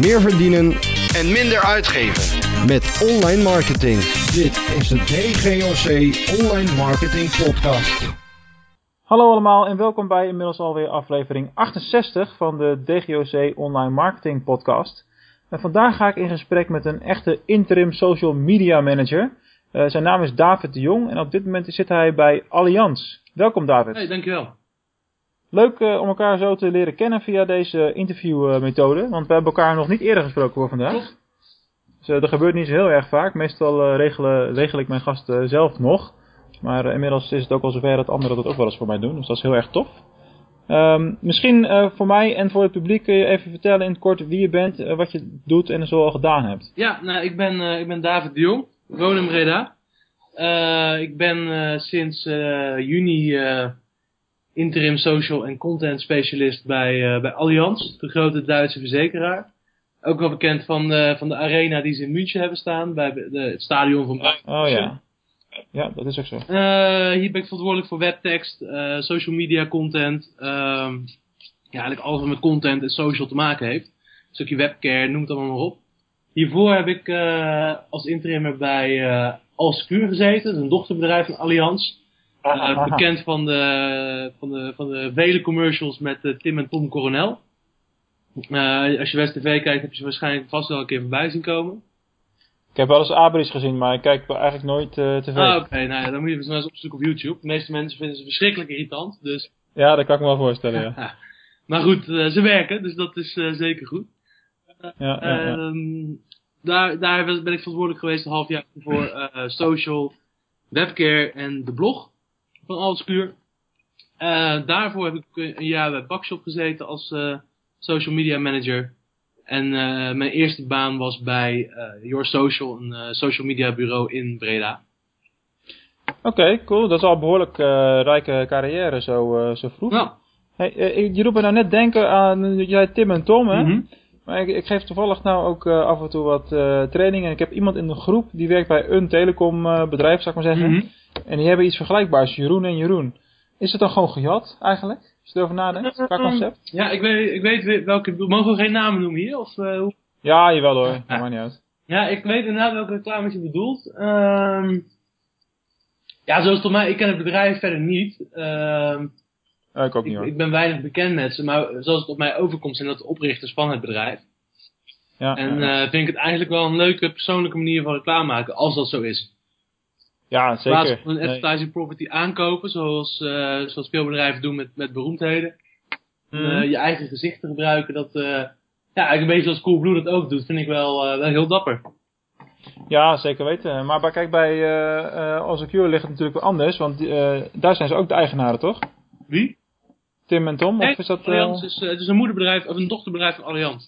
meer verdienen en minder uitgeven. met online marketing. Dit is de DGOC Online Marketing Podcast. Hallo allemaal en welkom bij inmiddels alweer aflevering 68 van de DGOC Online Marketing Podcast. En vandaag ga ik in gesprek met een echte interim social media manager. Eh, zijn naam is David de Jong en op dit moment zit hij bij Allianz. Welkom David. Hey, dankjewel. Leuk eh, om elkaar zo te leren kennen via deze interviewmethode, want we hebben elkaar nog niet eerder gesproken voor vandaag. Dus eh, dat gebeurt niet zo heel erg vaak. Meestal eh, regelen, regel ik mijn gasten zelf nog. Maar eh, inmiddels is het ook al zover dat anderen dat ook wel eens voor mij doen. Dus dat is heel erg tof. Ehm, misschien eh, voor mij en voor het publiek kun je even vertellen in het kort wie je bent, eh, wat je doet en zo al gedaan hebt. Ja, nou, ik ben, eh, ik ben David de Jong, ik woon in Breda. Eh, ik ben eh, sinds eh, juni eh, interim social en content specialist bij, eh, bij Allianz, de grote Duitse verzekeraar. Ook wel bekend van, de van de arena die ze in München hebben staan, bij de, het stadion van Bayern. Oh ja. Ja, dat is ook zo. Eh, hier ben ik verantwoordelijk voor webtekst, eh, social media content. ehm, ja, eigenlijk alles wat met content en social te maken heeft. Een stukje webcare, noem het allemaal maar op. Hiervoor heb ik als interimmer bij Alsecure gezeten, dat is een dochterbedrijf van Allianz. Bekend van de, van, de, van de vele commercials met eh, Tim en Tom Coronel. Eh, als je West TV kijkt, heb je ze waarschijnlijk vast wel een keer voorbij zien komen. Ik heb wel eens Abris gezien, maar ik kijk eigenlijk nooit eh, tv. Ah, oké, nou ja, dan moet je ze maar eens opzoeken op YouTube. De meeste mensen vinden ze verschrikkelijk irritant, dus Ja, dat kan ik me wel voorstellen, ja. Ja. Maar goed, eh, ze werken, dus dat is eh, zeker goed. ja, ja, ja. Ehm, daar, daar ben ik verantwoordelijk geweest een half jaar voor eh, social, webcare en de blog van Altspuur. Eh daarvoor heb ik een jaar bij Bakshop gezeten als eh, social media manager. En eh, mijn eerste baan was bij Your Social, een social media bureau in Breda. Oké, cool. Dat is al een behoorlijk eh, rijke carrière zo, zo vroeg. Nou, Hey, je doet me nou net denken aan, jij Tim en Tom, hè? mhm. Maar ik, ik geef toevallig nou ook af en toe wat eh trainingen. En ik heb iemand in de groep die werkt bij een telecom bedrijf, zou ik maar zeggen. Mhm. En die hebben iets vergelijkbaars, Jeroen en Jeroen. Is het dan gewoon gejat, eigenlijk? Als je erover nadenkt, qua concept? ja, ik weet, ik weet welke, mogen we geen namen noemen hier? Of, eh, hoe Ja, jawel hoor. Dat maakt niet uit. Ja, ik weet inderdaad welke reclame je bedoelt. Ehm ja, zoals tot mij, ik ken het bedrijf verder niet. Ehm Eh, ik ook niet ik, hoor. ik ben weinig bekend met ze, maar zoals het op mij overkomt zijn dat de oprichters van het bedrijf. ja, En ja. eh vind ik het eigenlijk wel een leuke persoonlijke manier van reclame maken, als dat zo is. Ja, In plaats zeker. van een Nee. advertising property aankopen, zoals, eh, zoals veel bedrijven doen met, met beroemdheden. Mhm. Eh, je eigen gezicht te gebruiken, dat, eh, ja, eigenlijk een beetje zoals Coolblue dat ook doet, vind ik wel, wel heel dapper. Ja, zeker weten. Maar kijk, bij Ozecure ligt het natuurlijk wel anders. Want daar zijn ze ook de eigenaren, toch? Wie? Tim en Tom? Nee, of is dat... Allianz is, het is een moederbedrijf, of een dochterbedrijf van Allianz.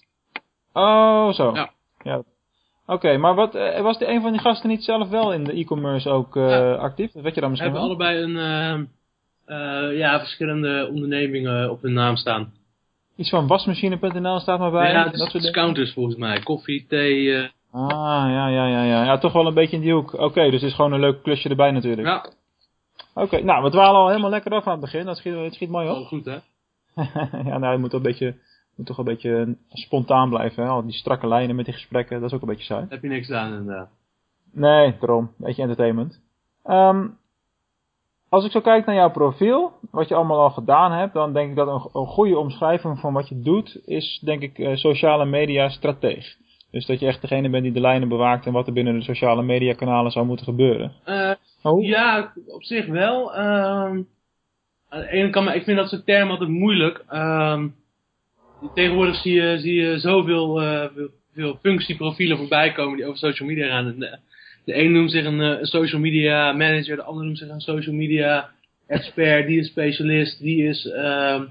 Oh, zo. Ja. Ja. Oké, maar wat, eh, was die een van die gasten niet zelf wel in de e-commerce ook eh, Ja. actief? Dat weet je dan We misschien hebben wel? allebei een, eh, ja, verschillende ondernemingen op hun naam staan. Iets van wasmachine.nl staat maar bij. ja, dat soort discounters volgens mij. Koffie, thee, eh, Ah, ja, ja, ja, ja. Ja, toch wel een beetje in die hoek. Oké, dus het is gewoon een leuk klusje erbij natuurlijk. ja, Oké, nou, we dwalen al helemaal lekker af aan het begin. Dat schiet, het schiet mooi op. goed hè. ja, nou, je moet, een beetje, moet toch een beetje spontaan blijven. Hè? Al die strakke lijnen met die gesprekken, dat is ook een beetje saai. Heb je niks aan inderdaad. Nee, daarom. Beetje entertainment. Ehm, als ik zo kijk naar jouw profiel, wat je allemaal al gedaan hebt, dan denk ik dat een, een goede omschrijving van wat je doet, is denk ik eh, sociale media strateeg. Dus dat je echt degene bent die de lijnen bewaakt en wat er binnen de sociale media kanalen zou moeten gebeuren. Eh, hoe- ja, op zich wel. ehm aan de ene kant, maar ik vind dat soort termen altijd moeilijk. Ehm, tegenwoordig zie je, zie je zoveel eh, veel, veel functieprofielen voorbij komen die over social media gaan. En De, een noemt zich een, eh, een social media manager, de ander noemt zich een social media expert, die is specialist, die is ehm,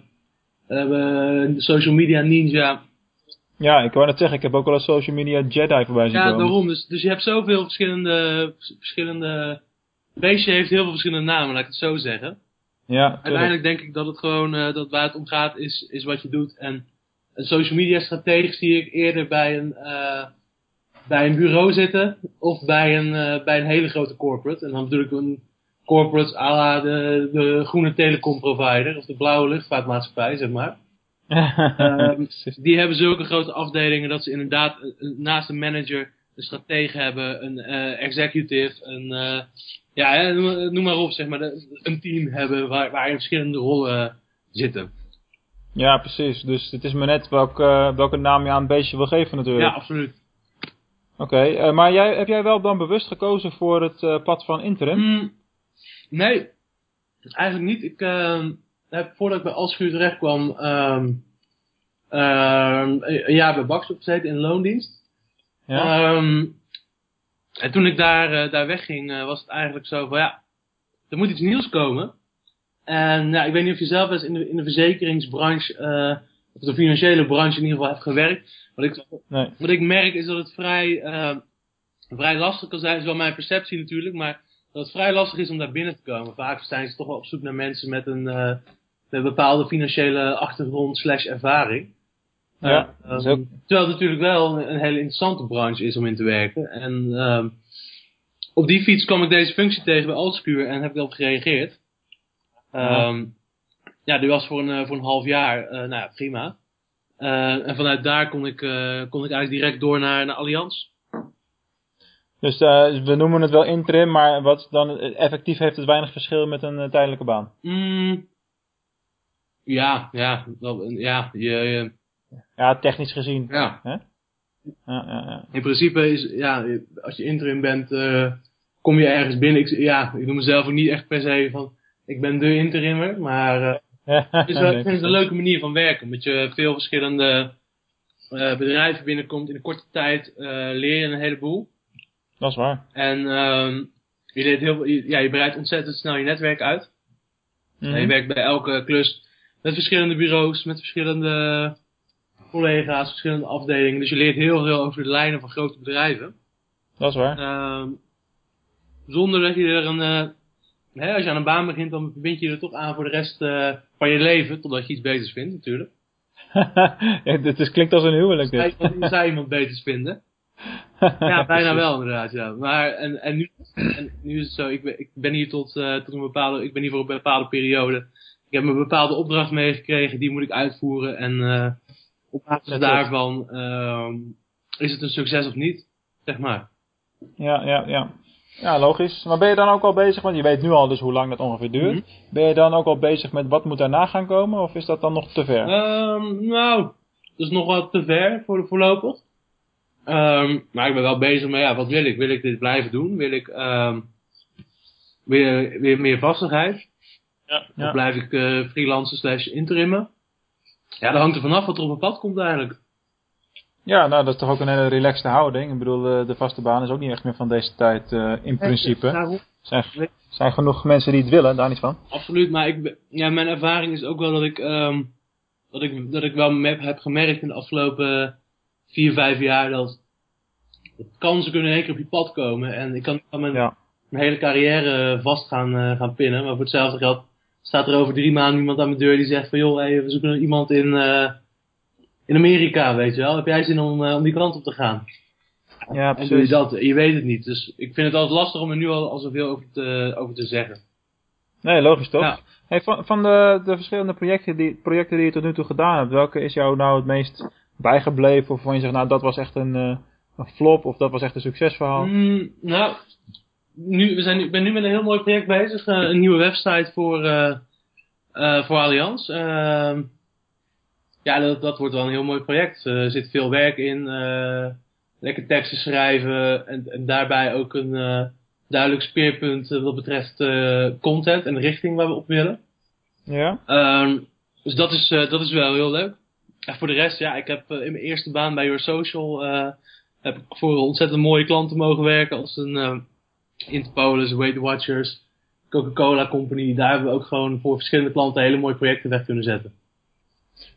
eh, social media ninja. Ja, ik wou net zeggen, ik heb ook wel een social media Jedi voorbij zien Ja, komen. daarom. Dus, dus je hebt zoveel verschillende, verschillende... Beestje heeft heel veel verschillende namen, laat ik het zo zeggen. Ja. Uiteindelijk denk ik dat het gewoon, dat waar het om gaat, is, is wat je doet. En een social media stratege zie ik eerder bij een, eh, bij een bureau zitten, of bij een, eh, bij een hele grote corporate. En dan bedoel ik een corporate à la de, de groene telecom provider, of de blauwe luchtvaartmaatschappij, zeg maar. Ehm, die hebben zulke grote afdelingen dat ze inderdaad eh, naast een manager een stratege hebben, een executive, een, ja, noem, maar op, zeg maar, een team hebben waar, waarin verschillende rollen zitten. Ja, precies. Dus het is maar net welke, welke naam je aan het beestje wil geven natuurlijk. Ja, absoluut. Oké, eh, maar jij, heb jij wel dan bewust gekozen voor het eh, pad van interim? Mm, nee, eigenlijk niet. Ik ehm, heb voordat ik bij Alschuur terecht kwam, ehm, ehm, een jaar bij Baxter gezeten in loondienst. Ja? En toen ik daar, eh, daar wegging, eh, was het eigenlijk zo van ja, er moet iets nieuws komen. En ja, ik weet niet of je zelf eens in de, in de verzekeringsbranche, eh, of de financiële branche in ieder geval hebt gewerkt. Wat ik, Nee. wat ik merk is dat het vrij, eh, vrij lastig kan zijn. Is wel mijn perceptie natuurlijk, maar dat het vrij lastig is om daar binnen te komen. Vaak zijn ze toch wel op zoek naar mensen met een, eh, met een bepaalde financiële achtergrond slash ervaring. Ja, dat is ehm, ook- Terwijl het natuurlijk wel een, een hele interessante branche is om in te werken. En ehm, op die fiets kwam ik deze functie tegen bij Altspuur en heb ik erop gereageerd. Ehm, ja, die was voor een, eh, voor een half jaar, eh, nou ja, prima. Eh, en vanuit daar kon ik, kon ik eigenlijk direct door naar, naar Allianz. Dus we noemen het wel interim, maar wat dan effectief heeft het weinig verschil met een tijdelijke baan. Mm, ja, ja, wel, ja, je, je- Ja, technisch gezien. ja. Hè? Ja, ja, ja. In principe is, ja, als je interim bent, kom je ergens binnen. Ik, ja, ik noem mezelf ook niet echt per se van, ik ben de interimmer, maar eh, het is wel, ik vind het een leuke manier van werken. Omdat je veel verschillende eh, bedrijven binnenkomt in een korte tijd, eh, leer je een heleboel. Dat is waar. En ehm, je, leert heel, je- ja, je breidt ontzettend snel je netwerk uit. Mhm. Je werkt bij elke klus met verschillende bureaus, met verschillende collega's, verschillende afdelingen. Dus je leert heel veel over de lijnen van grote bedrijven. Dat is waar. Ehm, zonder dat je er een. Hè, als je aan een baan begint, dan bind je je er toch aan voor de rest eh, van je leven. Totdat je iets beters vindt, natuurlijk. ja, dit is, klinkt als een huwelijk dit. iemand, zou iemand beters vinden? Ja, bijna wel inderdaad, ja. Maar, en, en, nu, en nu is het zo, ik ben, ik ben hier tot, eh, tot een bepaalde, ik ben hier voor een bepaalde periode. Ik heb een bepaalde opdracht meegekregen, die moet ik uitvoeren. En eh, op basis daarvan ehm, is het een succes of niet, zeg maar. Ja, ja, ja. Ja, logisch. Maar ben je dan ook al bezig, want je weet nu al dus hoe lang dat ongeveer duurt. Mhm. Ben je dan ook al bezig met wat moet daarna gaan komen, of is dat dan nog te ver? Ehm, nou, dat is nog wat te ver voor de voorlopig. Ehm, maar ik ben wel bezig met, ja, wat wil ik? Wil ik dit blijven doen? Wil ik ehm, weer, weer meer vastigheid? Ja, Of blijf ik eh freelancer slash interimmen? Ja, dat hangt er vanaf wat er op mijn pad komt eigenlijk. Ja, nou dat is toch ook een hele relaxte houding. Ik bedoel, eh, de vaste baan is ook niet echt meer van deze tijd eh, in principe. Er Nou, zijn, zijn genoeg mensen die het willen, daar niet van. absoluut, maar ik, ben- ja, mijn ervaring is ook wel dat ik, ehm, dat ik, dat ik wel me- heb gemerkt in de afgelopen vier, vijf jaar dat kansen kunnen in één keer op je pad komen. En ik kan, mijn, Ja. mijn hele carrière vast gaan, eh, gaan pinnen. Maar voor hetzelfde geld staat er over drie maanden iemand aan mijn deur die zegt van joh, hey, we zoeken iemand in, eh, in Amerika, weet je wel. Heb jij zin om, eh, om die kant op te gaan? Ja, En doe je dat? Je weet het niet. Dus ik vind het altijd lastig om er nu al, al zoveel over te, over te zeggen. Nee, logisch toch? Ja. Hey, van van de, de verschillende projecten die, projecten die je tot nu toe gedaan hebt, welke is jou nou het meest bijgebleven? Of waarvan je zegt, nou dat was echt een, eh, een flop of dat was echt een succesverhaal? Mm, nou, nu, we zijn ik ben nu met een heel mooi project bezig. eh, een nieuwe website voor, eh, voor Allianz. Ja, dat, dat wordt wel een heel mooi project. Eh, er zit veel werk in. eh, lekker teksten schrijven. En, en daarbij ook een eh, duidelijk speerpunt wat betreft content en de richting waar we op willen. Ja? Ehm, dus dat is, dat is wel heel leuk. En voor de rest, ja, ik heb in mijn eerste baan bij Your Social heb ik voor ontzettend mooie klanten mogen werken. Als een eh Interpolis, Weight Watchers, Coca-Cola Company. Daar hebben we ook gewoon voor verschillende klanten hele mooie projecten weg kunnen zetten.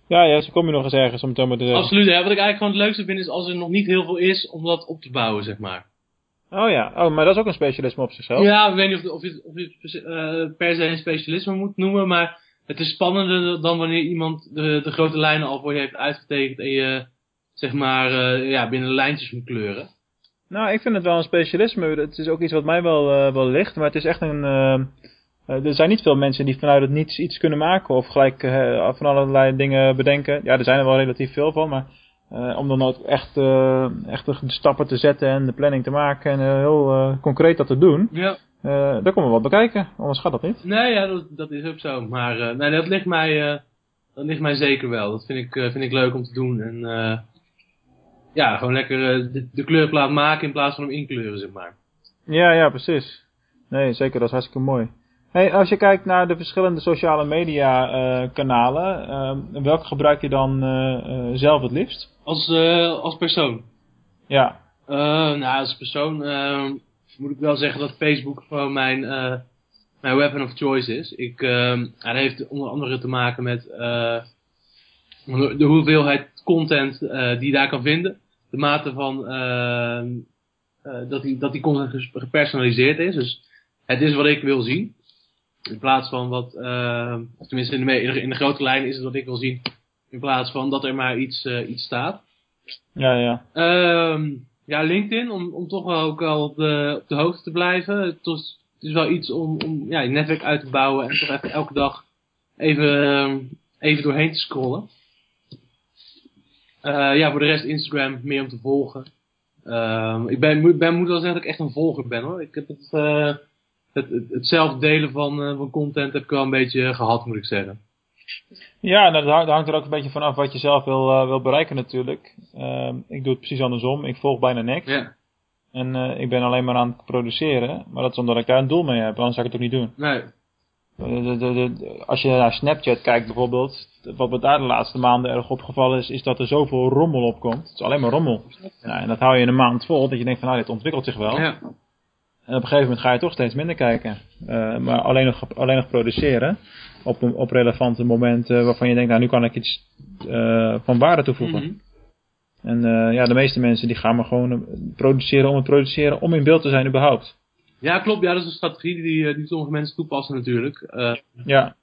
Ja, ja, zo kom je nog eens ergens om het maar te zeggen. Absoluut, hè. Wat ik eigenlijk gewoon het leukste vind is als er nog niet heel veel is om dat op te bouwen, zeg maar. Oh ja, oh, maar dat is ook een specialisme op zichzelf. Ja, ik weet niet of, of je het, of je het eh, per se een specialisme moet noemen, maar het is spannender dan wanneer iemand de, de grote lijnen al voor je heeft uitgetekend en je, zeg maar, eh, ja, binnen de lijntjes moet kleuren. Nou, ik vind het wel een specialisme. Het is ook iets wat mij wel, eh, wel ligt, maar het is echt een, er zijn niet veel mensen die vanuit het niets iets kunnen maken of gelijk van allerlei dingen bedenken. Ja, er zijn er wel relatief veel van, maar om dan ook echt, echt de stappen te zetten en de planning te maken en heel concreet dat te doen. Ja. daar komen we wat bekijken, anders gaat dat niet. Nee, ja, dat, dat is ook zo. Maar nee, dat ligt mij dat ligt mij zeker wel. Dat vind ik, vind ik leuk om te doen. En ja, gewoon lekker de, de kleurplaat maken in plaats van hem inkleuren, zeg maar. Ja, ja, precies. Nee, zeker, dat is hartstikke mooi. Hey, als je kijkt naar de verschillende sociale media uh, kanalen, uh, welke gebruik je dan uh, zelf het liefst? Als, als persoon? Ja. nou, als persoon moet ik wel zeggen dat Facebook gewoon mijn, mijn weapon of choice is. Ik, dat heeft onder andere te maken met de hoeveelheid content die je daar kan vinden de mate van uh, dat, die, dat die content gepersonaliseerd is. Dus het is wat ik wil zien. In plaats van wat, uh, of tenminste in de, in de, grote lijn is het wat ik wil zien. In plaats van dat er maar iets, uh, iets staat. Ja, ja. Um, ja, LinkedIn, om, om toch wel ook al op de, op de hoogte te blijven. Het is, het is wel iets om, om ja, je netwerk uit te bouwen en toch even elke dag even, even doorheen te scrollen. Uh, ja, voor de rest Instagram meer om te volgen. Uh, ik ben, ben, moet wel zeggen dat ik echt een volger ben hoor. Ik heb het, uh, het, het, het zelf delen van, uh, van content heb ik wel een beetje gehad moet ik zeggen. Ja, nou, dat hangt er ook een beetje vanaf wat je zelf wil, wil bereiken natuurlijk. Ehm, ik doe het precies andersom. Ik volg bijna niks. Ja. En ik ben alleen maar aan het produceren. Maar dat is omdat ik daar een doel mee heb. Anders zou ik het ook niet doen. Nee. De, de, de, als je naar Snapchat kijkt bijvoorbeeld, wat me daar de laatste maanden erg opgevallen is, is dat er zoveel rommel op komt. Het is alleen maar rommel. Nou, en dat hou je een maand vol, dat je denkt van nou, dit ontwikkelt zich wel. Ja. En op een gegeven moment ga je toch steeds minder kijken. Uh, maar alleen nog, alleen nog produceren. Op, op relevante momenten waarvan je denkt, nou nu kan ik iets uh, van waarde toevoegen. Mm -hmm. En uh, ja, de meeste mensen die gaan maar gewoon produceren om het produceren, om in beeld te zijn überhaupt. Ja, klopt. Ja, dat is een strategie die, die sommige mensen toepassen natuurlijk. Ja.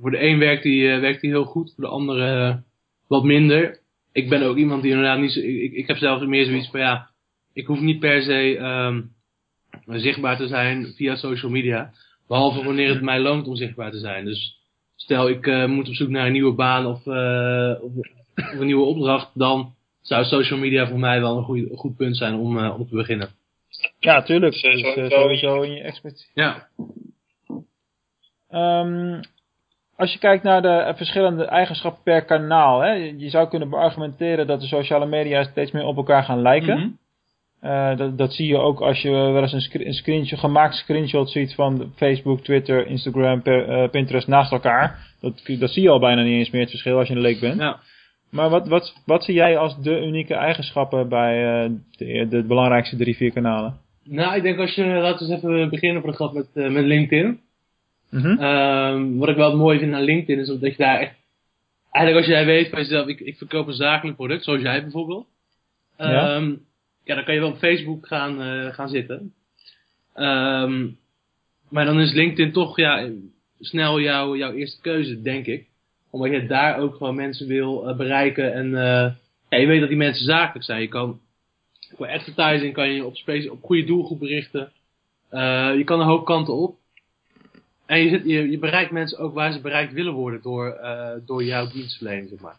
Voor de een werkt die, werkt die heel goed, voor de andere wat minder. Ik ben ook iemand die inderdaad niet zo, ik, ik heb zelf meer zoiets van ja, ik hoef niet per se um, zichtbaar te zijn via social media. Behalve wanneer het mij loont om zichtbaar te zijn. Dus stel ik moet op zoek naar een nieuwe baan of, of, of, een nieuwe opdracht, dan zou social media voor mij wel een, goed punt zijn om, om te beginnen. Ja, tuurlijk. Uh, sowieso in je expertise. Ja. Um, als je kijkt naar de verschillende eigenschappen per kanaal, hè, je zou kunnen beargumenteren dat de sociale media steeds meer op elkaar gaan lijken. Mm -hmm. Uh, dat, dat zie je ook als je wel eens een, sc een screenshot, gemaakt screenshot ziet van Facebook, Twitter, Instagram, per, uh, Pinterest naast elkaar. Dat, dat zie je al bijna niet eens meer het verschil als je een leek bent. Ja. Maar wat, wat, wat zie jij als de unieke eigenschappen bij uh, de, de belangrijkste drie, vier kanalen? Nou, ik denk als je, laten we eens even beginnen voor de grap met, uh, met LinkedIn. Mm -hmm. um, wat ik wel mooi vind aan LinkedIn is dat je daar echt, eigenlijk als jij weet van jezelf, ik, ik verkoop een zakelijk product, zoals jij bijvoorbeeld. Um, ja. Ja, dan kan je wel op Facebook gaan, uh, gaan zitten. Um, maar dan is LinkedIn toch ja, snel jouw jouw eerste keuze, denk ik. Omdat je daar ook gewoon mensen wil uh, bereiken en uh, ja, je weet dat die mensen zakelijk zijn. Je kan voor advertising kan je op, space, op goede doelgroep richten. Je kan een hoop kanten op. En je, zit, je, je bereikt mensen ook waar ze bereikt willen worden door, door jouw dienstverlening, zeg maar.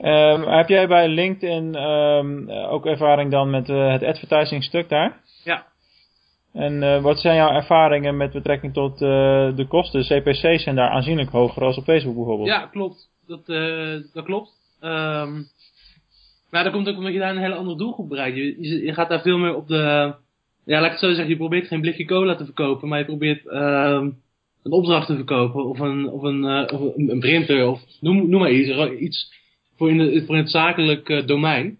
Um, heb jij bij LinkedIn um, ook ervaring dan met uh, het advertising stuk daar? Ja. En uh, wat zijn jouw ervaringen met betrekking tot de kosten? CPC's zijn daar aanzienlijk hoger als op Facebook bijvoorbeeld. Ja, klopt. Dat, dat klopt. Um, maar dat komt ook omdat je daar een hele andere doelgroep bereikt. Je, je, je, gaat daar veel meer op de... Ja, laat ik het zo zeggen. Je probeert geen blikje cola te verkopen. Maar je probeert een opdracht te verkopen. Of een, of een, of een, een printer. Of noem, noem maar iets. Iets voor in, de, voor in het zakelijk uh, domein.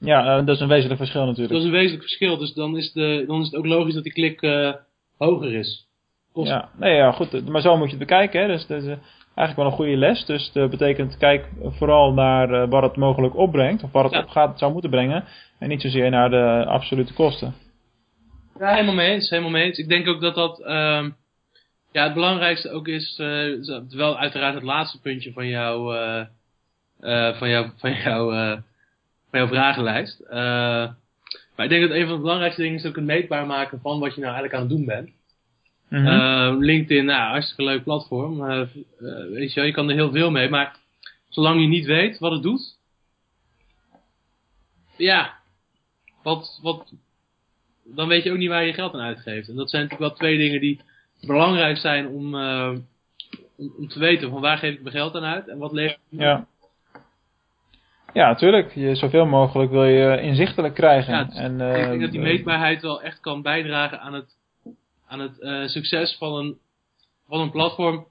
Ja, dat is een wezenlijk verschil natuurlijk. Dat is een wezenlijk verschil. Dus dan is, de, dan is het ook logisch dat die klik hoger is. Kost... Ja, nee, ja, goed. Maar zo moet je het bekijken. Hè. Dus, dus eigenlijk wel een goede les. Dus dat betekent, kijk vooral naar wat het mogelijk opbrengt. Of wat het Ja. op gaat, zou moeten brengen. En niet zozeer naar de absolute kosten. Ja, helemaal mee eens. Helemaal mee eens. Ik denk ook dat dat... ehm ja, het belangrijkste ook is... eh, wel uiteraard het laatste puntje van jouw... eh, eh, van jouw... Van jouw, eh, van jouw vragenlijst. Eh, maar ik denk dat een van de belangrijkste dingen is ook het meetbaar maken van wat je nou eigenlijk aan het doen bent. Mhm. LinkedIn, nou, hartstikke leuk platform. Weet je, wel, je kan er heel veel mee, maar zolang je niet weet wat het doet, ja, wat, wat, dan weet je ook niet waar je geld aan uitgeeft. En dat zijn natuurlijk wel twee dingen die belangrijk zijn om, om, om te weten van waar geef ik mijn geld aan uit en wat levert het op. Ja. Ja, natuurlijk. Je, zoveel mogelijk wil je inzichtelijk krijgen. Ja, en, ik denk eh, dat die meetbaarheid wel echt kan bijdragen aan het, aan het eh, succes van een, van een platform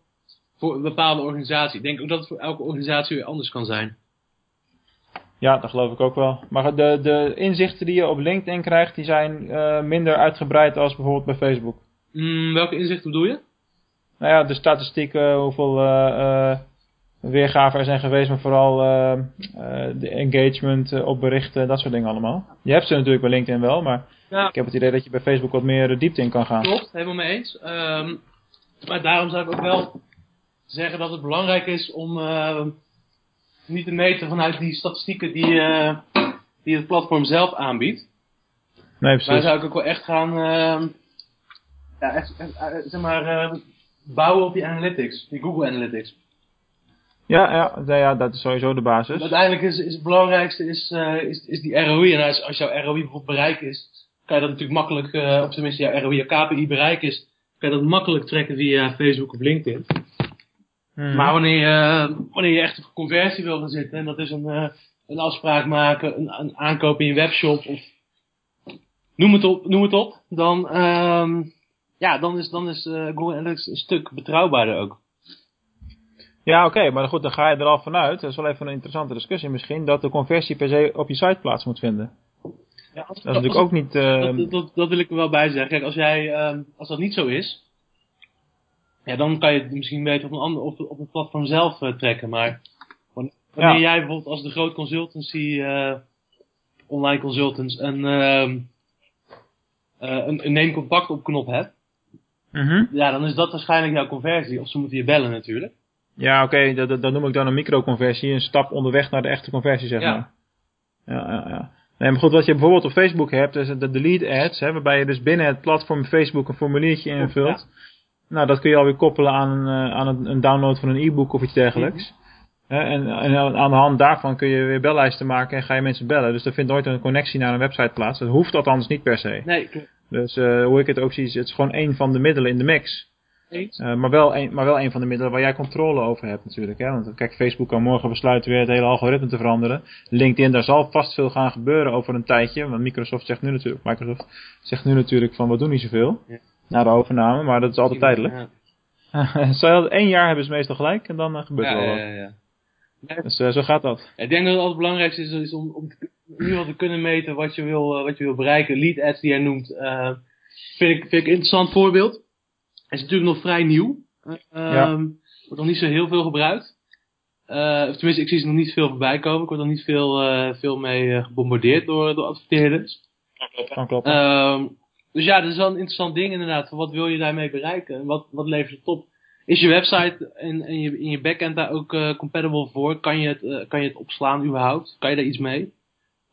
voor een bepaalde organisatie. Ik denk ook dat het voor elke organisatie weer anders kan zijn. Ja, dat geloof ik ook wel. Maar de, de inzichten die je op LinkedIn krijgt, die zijn eh, minder uitgebreid als bijvoorbeeld bij Facebook. Mm, welke inzichten bedoel je? Nou ja, de statistieken, hoeveel eh, eh, weergaven er zijn geweest, maar vooral eh, eh, de engagement eh, op berichten, dat soort dingen allemaal. Je hebt ze natuurlijk bij LinkedIn wel, maar Ja, ik heb het idee dat je bij Facebook wat meer diepte in kan gaan. klopt, helemaal mee eens. Ehm, maar daarom zou ik ook wel zeggen dat het belangrijk is om niet te meten vanuit die statistieken die, die het platform zelf aanbiedt. Nee, Maar precies. zou ik ook wel echt gaan, ehm, ja, echt, echt, zeg maar, bouwen op die analytics, die Google Analytics. Ja, ja, nou ja, dat is sowieso de basis. Uiteindelijk is, is het belangrijkste is, eh, is, is die ROI. En als, als jouw ROI bijvoorbeeld bereik is, kan je dat natuurlijk makkelijk, eh of tenminste jouw ROI, jouw KPI bereik is, kan je dat makkelijk trekken via Facebook of LinkedIn. Mhm. Maar wanneer je, wanneer je echt op conversie wil gaan zitten, en dat is een, eh, een afspraak maken, een, een aankoop in je webshop, of noem het op, noem het op dan, ehm, ja, dan is, dan is eh, Google Analytics een stuk betrouwbaarder ook. Ja, oké, maar goed, dan ga je er al vanuit, dat is wel even een interessante discussie misschien, dat de conversie per se op je site plaats moet vinden. Ja, als- Dat is natuurlijk ook niet... eh, Dat, dat, dat wil ik er wel bij zeggen. Kijk, als jij, ehm, als dat niet zo is, ja, dan kan je het misschien beter op een ander, op, op het platform zelf eh, trekken. Maar wanneer Ja. jij bijvoorbeeld als de groot consultancy, eh, online consultants, een, ehm, eh, een, een neem contact op knop hebt, mhm. ja, dan is dat waarschijnlijk jouw conversie. Of ze moeten je bellen natuurlijk. Ja, oké, dat, dat, dat noem ik dan een microconversie, een stap onderweg naar de echte conversie, zeg Ja. maar. Ja, ja, ja. Nee, maar goed, wat je bijvoorbeeld op Facebook hebt, is de delete ads, hè, waarbij je dus binnen het platform Facebook een formuliertje invult. Nou, dat kun je alweer koppelen aan, een, eh, aan een, een download van een e-book of iets dergelijks. Hè, en, en aan de hand daarvan kun je weer bellijsten maken en ga je mensen bellen. Dus er vindt nooit een connectie naar een website plaats. Dat hoeft althans niet per se. Nee, klopt. Dus eh, hoe ik het ook zie, het is gewoon één van de middelen in de mix. Eens. Eh, maar, wel een, maar wel een van de middelen waar jij controle over hebt natuurlijk. Hè? Want kijk, Facebook kan morgen besluiten weer het hele algoritme te veranderen. LinkedIn, daar zal vast veel gaan gebeuren over een tijdje. Want Microsoft zegt nu natuurlijk, Microsoft zegt nu natuurlijk van we doen niet zoveel. Ja. Na de overname, maar dat is altijd tijdelijk. Ja, Zo, één jaar hebben ze meestal gelijk en dan eh, gebeurt er ja, wel ja, wat. ja, ja. Dus eh, zo gaat dat. Ik denk dat het belangrijkste is, is om, om te, in ieder geval te kunnen meten wat je wil, wat je wil bereiken. Lead ads die jij noemt, eh, vind, ik, vind ik een interessant voorbeeld. Hij is natuurlijk nog vrij nieuw. Eh, Ja. ehm, Wordt nog niet zo heel veel gebruikt. Eh, of tenminste, ik zie ze nog niet veel voorbij komen. Ik word nog niet veel, eh, veel mee eh, gebombardeerd door, door adverteerders. Kan kloppen. Ehm, dus ja, dat is wel een interessant ding inderdaad. Van Wat wil je daarmee bereiken? En wat, wat levert het op? Is je website en, en je, in je backend daar ook eh, compatible voor? Kan je, het, kan je het opslaan überhaupt? Kan je daar iets mee?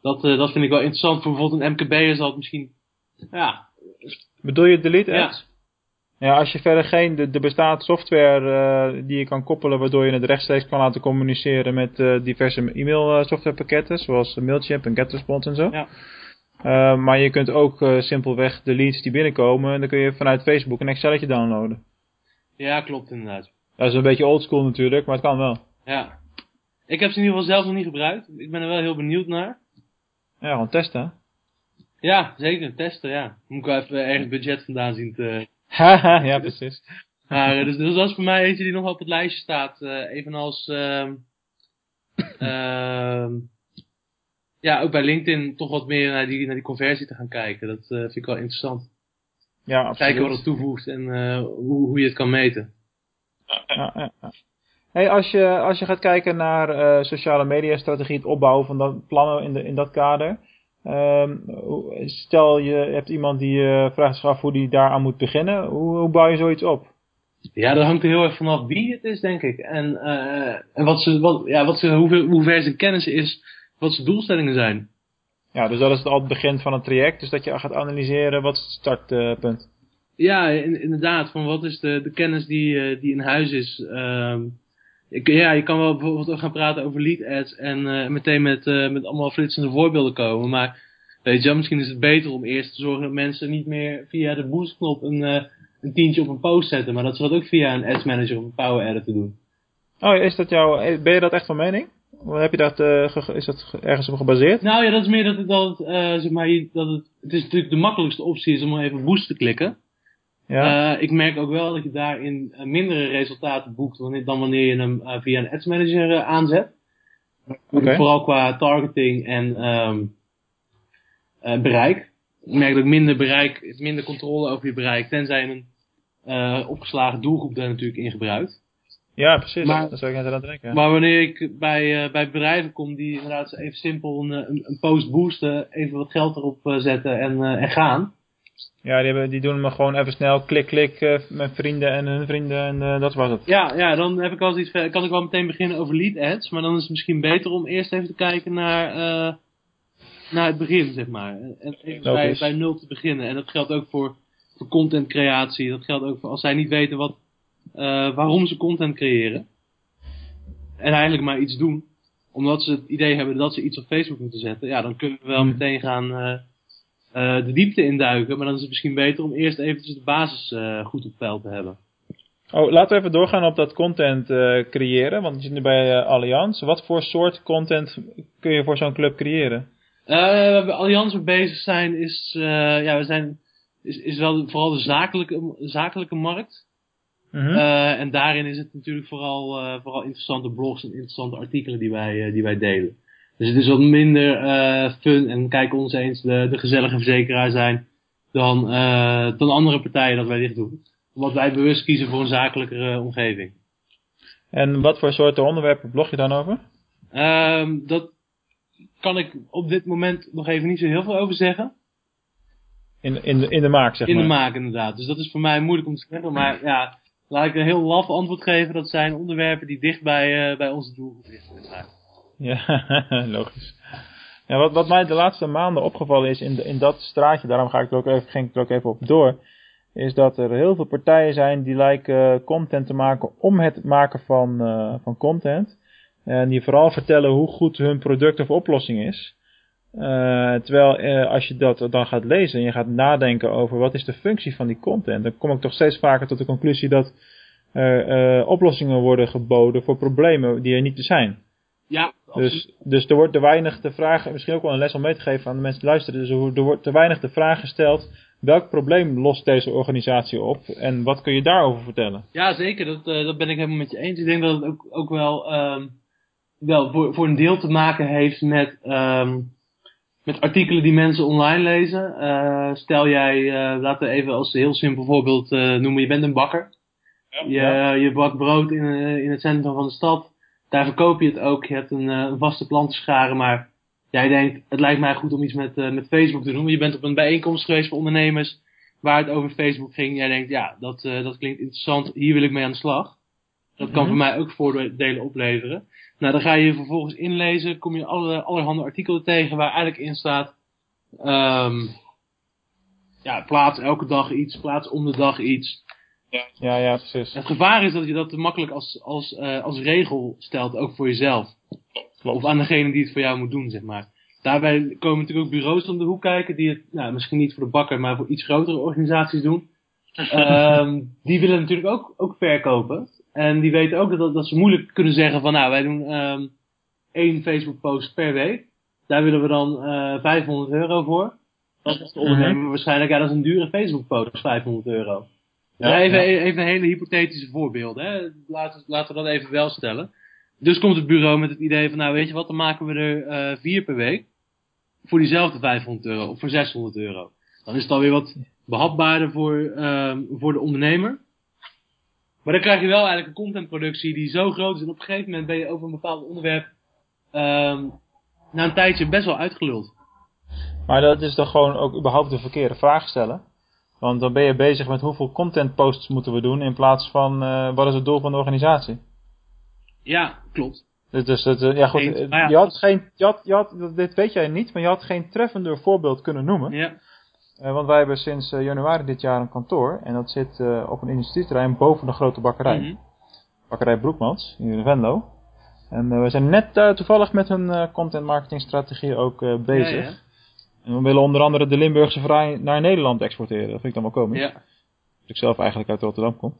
Dat, eh, dat vind ik wel interessant. Voor bijvoorbeeld een MKB'er zal het misschien... Ja, Bedoel je delete ads? Ja, als je verder geen, er bestaat software eh, die je kan koppelen waardoor je het rechtstreeks kan laten communiceren met eh, diverse e-mail eh, softwarepakketten, zoals Mailchimp en GetResponse en zo. Ja. Maar je kunt ook simpelweg de leads die binnenkomen, dan kun je vanuit Facebook een Excelletje downloaden. ja, klopt inderdaad. Dat is een beetje oldschool natuurlijk, maar het kan wel. Ja. Ik heb ze in ieder geval zelf nog niet gebruikt. Ik ben er wel heel benieuwd naar. Ja, gewoon testen. Ja, zeker. Testen, ja. Moet ik wel even ergens budget vandaan zien te... Haha, ja precies. Maar, eh, dus, dus dat is voor mij eentje die nog op het lijstje staat. eh, evenals, ehm ehm, ja, ook bij LinkedIn toch wat meer naar die, naar die conversie te gaan kijken. Dat eh, vind ik wel interessant. Ja, absoluut. Kijken wat het toevoegt en hoe, hoe je het kan meten. Ja, ja, ja. Hey, als, je, als je gaat kijken naar sociale media strategie, het opbouwen van dat, plannen in, de, in dat kader. Ehm, hoe- stel je hebt iemand die eh, vraagt zich af hoe die daaraan moet beginnen. Hoe, hoe bouw je zoiets op? Ja, dat hangt er heel erg vanaf wie het is, denk ik. En, eh, en wat ze, wat, ja, wat ze, hoeveel, hoe ver zijn kennis is, wat zijn doelstellingen zijn. Ja, dus dat is het al het begin van het traject. Dus dat je gaat analyseren wat is het startpunt. Ja, in- inderdaad. Van wat is de, de kennis die, eh, die in huis is. Ehm, ik, ja, je kan wel bijvoorbeeld ook gaan praten over lead ads en eh, meteen met, eh, met allemaal flitsende voorbeelden komen. Maar weet je, wel, misschien is het beter om eerst te zorgen dat mensen niet meer via de boostknop een, eh, een tientje op een post zetten. Maar dat ze dat ook via een ads manager of een power editor doen. Oh, is dat jouw, ben je dat echt van mening? Of Heb je dat, is dat ge- ergens op gebaseerd? Nou ja, dat is meer dat het, dat het, zeg maar, dat het, het is natuurlijk de makkelijkste optie is om even boost te klikken. Ja. Eh, ik merk ook wel dat je daarin eh, mindere resultaten boekt dan wanneer je hem eh, via een ads manager aanzet. Vooral qua targeting en ehm, eh, bereik. Ik merk dat ik minder bereik, minder controle over je bereik, tenzij je een opgeslagen doelgroep daar natuurlijk in gebruikt. ja, precies. maar- Daar zou ik net aan denken. Maar wanneer ik bij, bij bedrijven kom die inderdaad even simpel een, een, een post boosten, even wat geld erop zetten en, en gaan. Ja, die, hebben, die doen me gewoon even snel klik, klik eh, met vrienden en hun vrienden en eh, dat was het. Ja, ja, dan heb ik iets, kan ik wel meteen beginnen over lead ads. Maar dan is het misschien beter om eerst even te kijken naar, eh, naar het begin, zeg maar. En even bij, bij nul te beginnen. En dat geldt ook voor, voor content creatie. Dat geldt ook voor als zij niet weten wat, waarom ze content creëren. En eigenlijk maar iets doen. Omdat ze het idee hebben dat ze iets op Facebook moeten zetten. Ja, dan kunnen we wel Hmm. meteen gaan de diepte induiken. Maar dan is het misschien beter om eerst eventjes de basis eh, goed op peil te hebben. Oh, laten we even doorgaan op dat content eh, creëren. Want je zit nu bij eh, Allianz. Wat voor soort content kun je voor zo'n club creëren? Eh, waar we Allianz mee bezig zijn, is, eh, ja, we zijn, is, is wel vooral de zakelijke, zakelijke markt. Mhm. Eh, en daarin is het natuurlijk vooral, eh, vooral interessante blogs en interessante artikelen die wij, eh, die wij delen. Dus het is wat minder eh, fun en kijk ons eens de, de gezellige verzekeraar zijn dan, eh, dan andere partijen dat wij dit doen. Omdat wij bewust kiezen voor een zakelijkere omgeving. En wat voor soorten onderwerpen blog je dan over? Ehm, dat kan ik op dit moment nog even niet zo heel veel over zeggen. In, in, de, in de maak, zeg in maar. de maak inderdaad. Dus dat is voor mij moeilijk om te zeggen. Maar ja, laat ik een heel laf antwoord geven. Dat zijn onderwerpen die dicht bij, eh, bij onze doelgroep liggen. Ja, logisch. Wat, wat mij de laatste maanden opgevallen is in, de, in dat straatje, daarom ga ik er ook even, ging ik er ook even op door, is dat er heel veel partijen zijn die lijken eh, content te maken om het maken van, eh, van content. En die vooral vertellen hoe goed hun product of oplossing is. Eh, terwijl als je dat dan gaat lezen en je gaat nadenken over wat is de functie van die content, dan kom ik toch steeds vaker tot de conclusie dat er oplossingen worden geboden voor problemen die er niet zijn. Ja. Dus, dus er wordt te weinig de vraag, misschien ook wel een les om mee te geven aan de mensen die luisteren. Dus er wordt- te weinig de vraag gesteld, welk probleem lost deze organisatie op en wat kun je daarover vertellen? Ja, zeker. Dat, eh, dat ben ik helemaal met je eens. Ik denk dat het ook, ook wel, ehm, wel voor, voor een deel te maken heeft met, ehm, met artikelen die mensen online lezen. Eh, stel jij, eh, laten we even als heel simpel voorbeeld noemen, je bent een bakker. Je, Ja. je bakt brood in, in het centrum van de stad. Daar verkoop je het ook. Je hebt een, eh, een vaste klantenschare, maar jij denkt, het lijkt mij goed om iets met, eh, met Facebook te doen. Je bent op een bijeenkomst geweest voor ondernemers waar het over Facebook ging. Jij denkt, ja, dat, eh, dat klinkt interessant. Hier wil ik mee aan de slag. Dat kan Mhm. voor mij ook voordelen opleveren. Nou, dan ga je je vervolgens inlezen. Kom je alle, allerhande artikelen tegen waar eigenlijk in staat... ehm, ja, plaats elke dag iets. Plaats om de dag iets. Ja, ja, precies. Het gevaar is dat je dat te makkelijk als, als, eh, als regel stelt, ook voor jezelf. Of aan degene die het voor jou moet doen, zeg maar. Daarbij komen natuurlijk ook bureaus om de hoek kijken, die het nou, misschien niet voor de bakker, maar voor iets grotere organisaties doen. Ehm, die willen natuurlijk ook, ook verkopen. En die weten ook dat, dat ze moeilijk kunnen zeggen van nou, wij doen ehm één Facebook post per week. Daar willen we dan eh 500 euro voor. Dat is de ondernemer waarschijnlijk, ja dat is een dure Facebook post, 500 euro. Ja, even, even een hele hypothetische voorbeelden. Hè. Laten, laten we dat even wel stellen. Dus komt het bureau met het idee van, nou weet je wat, dan maken we er eh vier per week. Voor diezelfde 500 euro of voor 600 euro. Dan is het alweer wat behapbaarder voor, ehm, voor de ondernemer. Maar dan krijg je wel eigenlijk een contentproductie die zo groot is. En op een gegeven moment ben je over een bepaald onderwerp ehm, na een tijdje best wel uitgeluld. Maar dat is toch gewoon ook überhaupt de verkeerde vraag stellen? Want dan ben je bezig met hoeveel content posts moeten we doen in plaats van eh, wat is het doel van de organisatie? Ja, klopt. Dus, dus dat, eh, ja goed, Eens, eh, ja, je had geen, je had, je had, dit weet jij niet, maar je had geen treffender voorbeeld kunnen noemen. Ja. Want wij hebben sinds januari dit jaar een kantoor. En dat zit op een industrieterrein boven de grote bakkerij. Mhm. Bakkerij Broekmans, hier in Venlo. En we zijn net toevallig met eh, content marketing strategie ook bezig. Ja. En we willen onder andere de Limburgse vraai naar Nederland exporteren. Dat vind ik dan wel komisch. Ja. Dat ik zelf eigenlijk uit Rotterdam kom.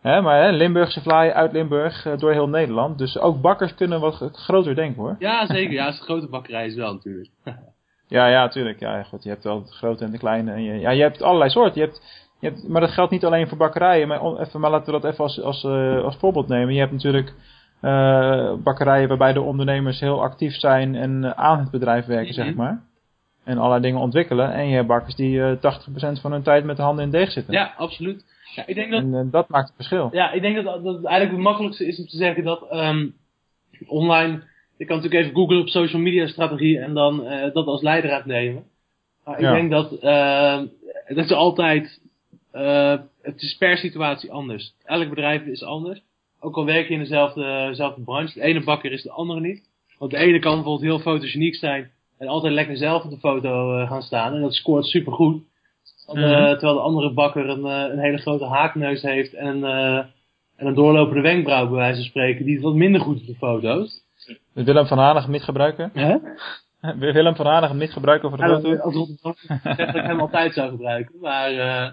Hè, maar hè, Limburgse vlaai uit Limburg eh, door heel Nederland. Dus ook bakkers kunnen wat groter denken hoor. ja, zeker. Ja, het is een grote bakkerij is wel natuurlijk. Ja, ja, tuurlijk. Ja, goed, je hebt wel de grote en de kleine. En je, ja, je hebt allerlei soorten. Je hebt, je hebt, maar dat geldt niet alleen voor bakkerijen. Maar, on- even, maar laten we dat even als, als, eh, als voorbeeld nemen. Je hebt natuurlijk eh, bakkerijen waarbij de ondernemers heel actief zijn en aan het bedrijf werken, zeg Mhm. maar. En allerlei dingen ontwikkelen. En je hebt bakkers die eh 80% van hun tijd met de handen in deeg zitten. Ja, absoluut. Ja, ik denk dat En eh, dat maakt het verschil. Ja, ik denk dat, dat het eigenlijk het makkelijkste is om te zeggen dat ehm, online, je kan natuurlijk even googlen op social media strategie en dan eh, dat als leidraad nemen. Maar ik Ja. denk dat het is altijd, het is per situatie anders. Elk bedrijf is anders. Ook al werk je in dezelfde, dezelfde branche, de ene bakker is de andere niet. Want de ene kan bijvoorbeeld heel fotogeniek zijn en altijd lekker zelf op de foto eh, gaan staan en dat scoort supergoed. Terwijl de- Mhm. terwijl de andere bakker een, eh, een hele grote haakneus heeft en een, eh, en een doorlopende wenkbrauw bij wijze van spreken, die is wat minder goed op de foto's. Dus Willem van Hanegem niet gebruiken? Hè? Willem van Hanegem niet gebruiken voor de foto? dat, als Rotterdam ik hem altijd zou gebruiken. Maar, eh,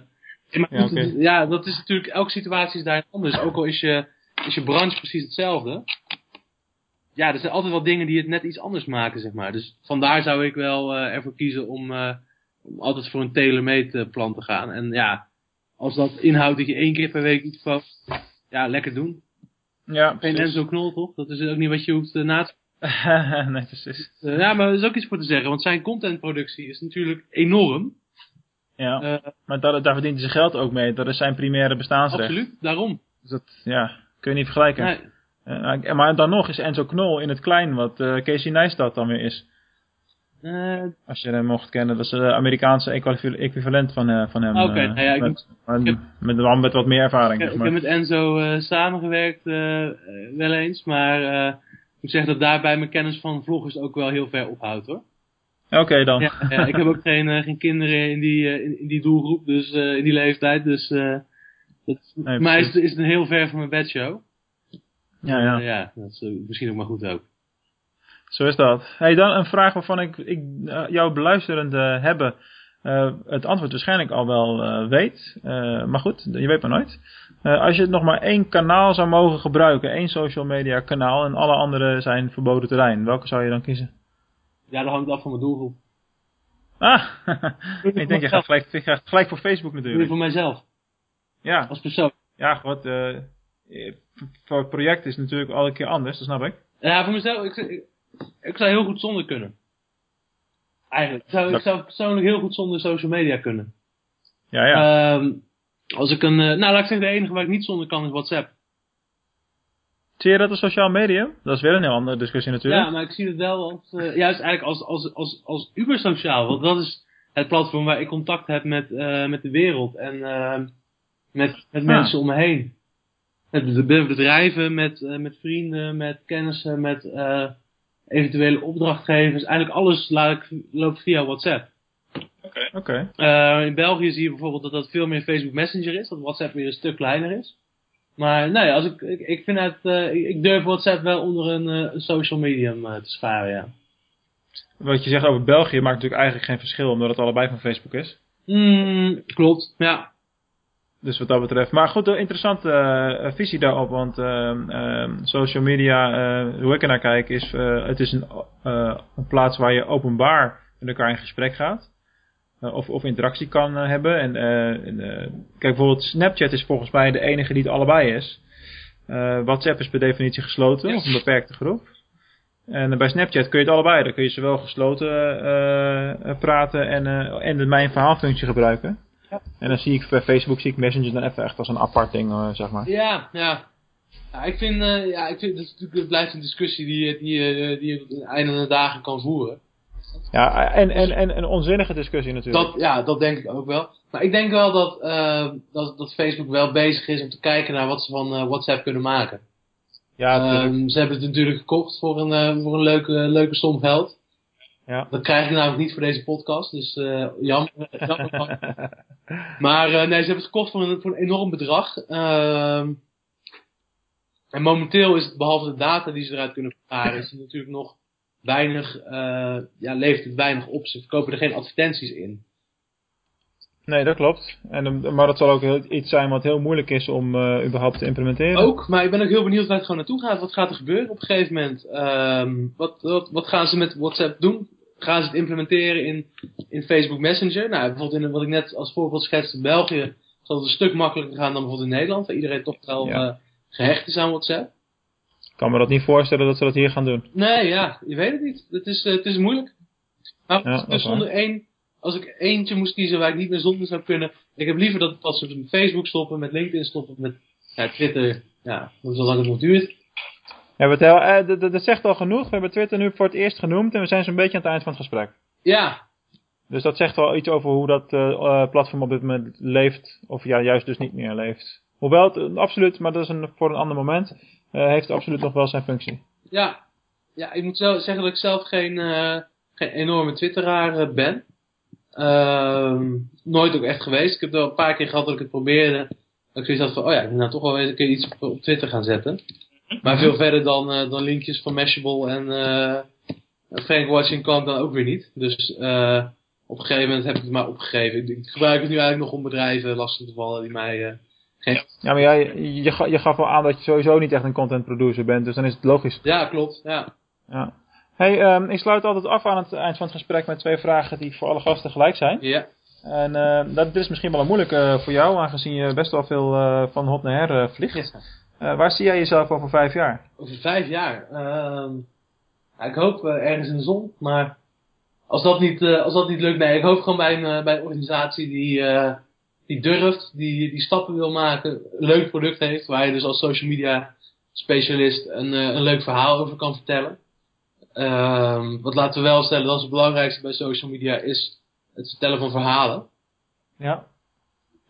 goed, ja, dat is natuurlijk, elke situatie is daar anders. Ook al is je, is je branche precies hetzelfde. Ja, er zijn altijd wel dingen die het net iets anders maken, zeg maar. Dus vandaar zou ik wel eh, ervoor kiezen om, eh, om altijd voor een tailor-made eh, plan te gaan. En ja, als dat inhoudt dat je één keer per week iets post, ja, lekker doen. Ja, Geen. Enzo Knol, toch? Dat is ook niet wat je hoeft na te nee, precies. Ja, maar er is ook iets voor te zeggen, want zijn contentproductie is natuurlijk enorm. Ja. Maar daar, daar verdient hij zijn geld ook mee. Dat is zijn primaire bestaansrecht. absoluut, daarom. Dus dat, ja, kun je niet vergelijken. Nee, Eh, maar dan nog is Enzo Knol in het klein wat eh, Casey Neistat dan weer is. eh, Als je hem mocht kennen, dat is de Amerikaanse equival- equivalent van, van hem. Oké, eh, nou ja, ik met, ik heb- met met wat meer ervaring. ik, zeg ik maar. heb met Enzo samengewerkt wel eens, maar ik moet zeggen dat daarbij mijn kennis van vloggers ook wel heel ver ophoudt hoor. Oké dan. Ja, ja, ik heb ook geen, geen kinderen in die, in, in die doelgroep, dus in die leeftijd, dus dat, Nee, voor mij is, is het een heel ver van mijn bedshow. Ja, ja. Ja, dat is eh, misschien ook maar goed ook. Zo is dat. Hey, dan een vraag waarvan ik, ik eh, jouw beluisterende hebben eh, het antwoord waarschijnlijk al wel weet. Maar goed, je weet maar nooit. Als je nog maar één kanaal zou mogen gebruiken, één social media kanaal en alle andere zijn verboden terrein, welke zou je dan kiezen? Ja, dat hangt af van mijn doelgroep. Ah, ik denk je gaat gelijk, je gaat gelijk voor Facebook natuurlijk. voor mijzelf, Ja, als persoon. ja wat, voor het project is het natuurlijk al een keer anders, dat snap ik. Ja, voor mezelf, ik, ik, ik zou heel goed zonder kunnen. Eigenlijk. Ik zou, ik zou persoonlijk heel goed zonder social media kunnen. Ja, ja. Ehm, als ik een, eh, nou laat ik zeggen, de enige waar ik niet zonder kan is WhatsApp. Zie je dat als sociaal medium? Dat is weer een heel andere discussie natuurlijk. Ja, maar ik zie het wel als, eh, juist eigenlijk als, als, als, als uber sociaal. Want dat is het platform waar ik contact heb met, eh, met de wereld en ehm, met, met Ah. mensen om me heen. Bedrijven, met, eh, met vrienden, met kennissen, met eh, eventuele opdrachtgevers. Eigenlijk alles laat ik, loopt via WhatsApp. Oké. Eh, in België zie je bijvoorbeeld dat dat veel meer Facebook Messenger is, dat WhatsApp weer een stuk kleiner is. Maar nee, als ik, ik, ik vind het, eh, ik, durf WhatsApp wel onder een, eh, social medium eh, te scharen, ja. Wat je zegt over België maakt natuurlijk eigenlijk geen verschil, omdat het allebei van Facebook is. Mm, klopt, ja. Dus wat dat betreft. Maar goed, een interessante eh, visie daarop. Want ehm, ehm, social media, eh, hoe ik er naar kijk, is eh, het is een, eh, een plaats waar je openbaar met elkaar in gesprek gaat. Eh, of, of interactie kan eh, hebben. En, eh, en, eh, kijk, bijvoorbeeld Snapchat is volgens mij de enige die het allebei is. Eh, WhatsApp is per definitie gesloten, of een beperkte groep. En eh, bij Snapchat kun je het allebei. Dan kun je zowel gesloten eh, eh, praten en, eh, en de mijn verhaalfunctie gebruiken. En dan zie ik bij Facebook zie ik Messenger dan even echt als een apart ding, eh, zeg maar. Ja, ja. ja ik vind, eh, ja, ik vind, dat, natuurlijk, blijft een discussie die, je- die, je- die je het einde van de dagen kan voeren. Ja, en, en, en een onzinnige discussie natuurlijk. Dat, ja, dat denk ik ook wel. Maar ik denk wel dat, eh, dat, dat Facebook wel bezig is om te kijken naar wat ze van eh, WhatsApp kunnen maken. ja. Ehm, ze hebben het natuurlijk gekocht voor een, eh, voor een leuke, leuke som geld. Ja. Dat krijg ik namelijk niet voor deze podcast, dus uh, jammer. jammer maar uh, nee, ze hebben het gekocht voor een, voor een enorm bedrag. Uh, en momenteel is het, behalve de data die ze eruit kunnen vergaren, is het natuurlijk nog weinig, uh, ja, levert het weinig op. Ze verkopen er geen advertenties in. Nee, dat klopt. En, maar dat zal ook iets zijn wat heel moeilijk is om uh, überhaupt te implementeren. Ook, maar ik ben ook heel benieuwd waar het gewoon naartoe gaat. Wat gaat er gebeuren op een gegeven moment? Um, wat, wat, wat gaan ze met WhatsApp doen? Gaan ze het implementeren in, in Facebook Messenger? Nou, bijvoorbeeld in wat ik net als voorbeeld schetste, België zal het een stuk makkelijker gaan dan bijvoorbeeld in Nederland, waar iedereen toch wel ja. uh, gehecht is aan WhatsApp. Ik kan me dat niet voorstellen dat ze dat hier gaan doen. Nee, ja, je weet het niet. Het is, uh, het is moeilijk. Maar ja, dus zonder één, als ik eentje moest kiezen waar ik niet meer zonder zou kunnen, ik heb liever dat, dat ze met Facebook stoppen, met LinkedIn stoppen, met ja, Twitter, ja, zolang het nog duurt. Ja, het dat zegt al genoeg. We hebben Twitter nu voor het eerst genoemd en we zijn zo'n beetje aan het eind van het gesprek. Ja. Dus dat zegt wel iets over hoe dat uh, platform op dit moment leeft, of ja, juist dus niet meer leeft. Hoewel het absoluut, maar dat is een, voor een ander moment, uh, heeft absoluut nog wel zijn functie. Ja, ja ik moet zelf zeggen dat ik zelf geen, uh, geen enorme twitteraar ben. Uh, nooit ook echt geweest. Ik heb wel een paar keer gehad dat ik het probeerde. Dat ik zoiets had van, oh ja, ik moet nou toch wel eens een keer iets op, op Twitter gaan zetten. Maar veel verder dan, uh, dan linkjes van Mashable en uh, Frank Watching kan dan ook weer niet. Dus uh, op een gegeven moment heb ik het maar opgegeven. Ik gebruik het nu eigenlijk nog om bedrijven lastig te vallen die mij geen... Ja, maar jij, je, je, je gaf wel aan dat je sowieso niet echt een content producer bent, dus dan is het logisch. Ja, klopt. Ja. ja. Hey, um, ik sluit altijd af aan het eind van het gesprek met twee vragen die voor alle gasten gelijk zijn. Ja. En uh, dat is misschien wel een moeilijk uh, voor jou, aangezien je best wel veel uh, van hot naar her vliegt. Ja. waar zie jij jezelf over vijf jaar? Over vijf jaar? Um, ik hoop ergens in de zon, maar als dat niet, als dat niet lukt, nee, ik hoop gewoon bij een, bij een organisatie die, die durft, die, die stappen wil maken, een leuk product heeft, waar je dus als social media specialist een, een leuk verhaal over kan vertellen. Um, wat laten we wel stellen, dat is het belangrijkste bij social media, is het vertellen van verhalen. Ja.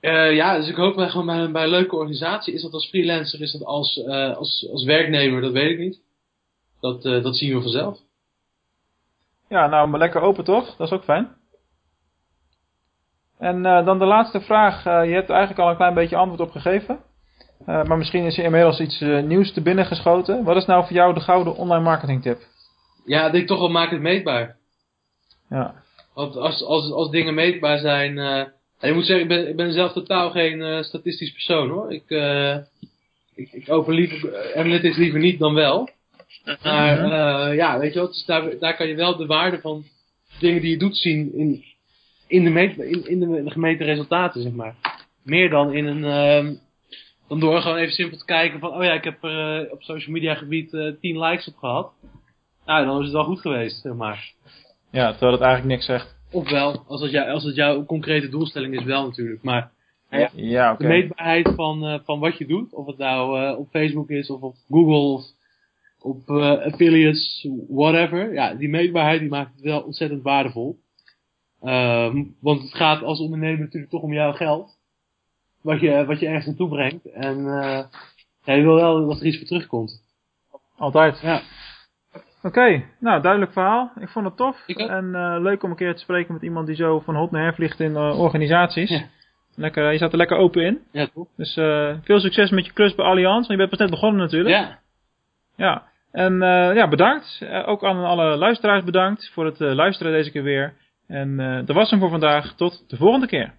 Uh, ja, dus ik hoop bij, gewoon bij, bij, een leuke organisatie. Is dat als freelancer, is dat als, uh, als, als werknemer, dat weet ik niet. Dat, uh, dat zien we vanzelf. Ja, nou, maar lekker open toch? Dat is ook fijn. En dan de laatste vraag. je hebt er eigenlijk al een klein beetje antwoord op gegeven. maar misschien is er inmiddels iets nieuws te binnen geschoten. Wat is nou voor jou de gouden online marketing tip? Ja, ik denk toch wel maak het meetbaar. Ja. Want als, als, als dingen meetbaar zijn... Uh, je moet zeggen, ik ben, ik ben zelf totaal geen uh, statistisch persoon hoor. Ik, uh, ik, ik open liever, analytics liever niet dan wel. Maar uh, ja, weet je wel, dus daar, daar kan je wel de waarde van dingen die je doet zien in, in, de, meet, in, in de, de gemeten resultaten, zeg maar. Meer dan in een... Uh, dan door gewoon even simpel te kijken van, oh ja, ik heb er op social media gebied uh, 10 likes op gehad. Nou, dan is het wel goed geweest, zeg maar. Ja, terwijl het eigenlijk niks zegt. Ofwel, als het, jou, als het jouw concrete doelstelling is wel natuurlijk. Maar ja, ja okay. de meetbaarheid van, uh, van wat je doet, of het nou uh, op Facebook is, of op Google, of op uh, affiliates, whatever. Ja, die meetbaarheid die maakt het wel ontzettend waardevol. Um, want het gaat als ondernemer natuurlijk toch om jouw geld. Wat je, wat je ergens naartoe brengt. En ja, je wil wel dat er iets voor terugkomt. Altijd. Ja. Oké, okay, nou duidelijk verhaal. Ik vond het tof. En uh, leuk om een keer te spreken met iemand die zo van hot naar her vliegt in uh, organisaties. Ja. Lekker, je zat er lekker open in. Ja, toch. Dus uh, veel succes met je klus bij Allianz. Want je bent pas net begonnen natuurlijk. Ja. Ja. En ja, bedankt. ook aan alle luisteraars bedankt voor het luisteren deze keer weer. En dat was hem voor vandaag. Tot de volgende keer.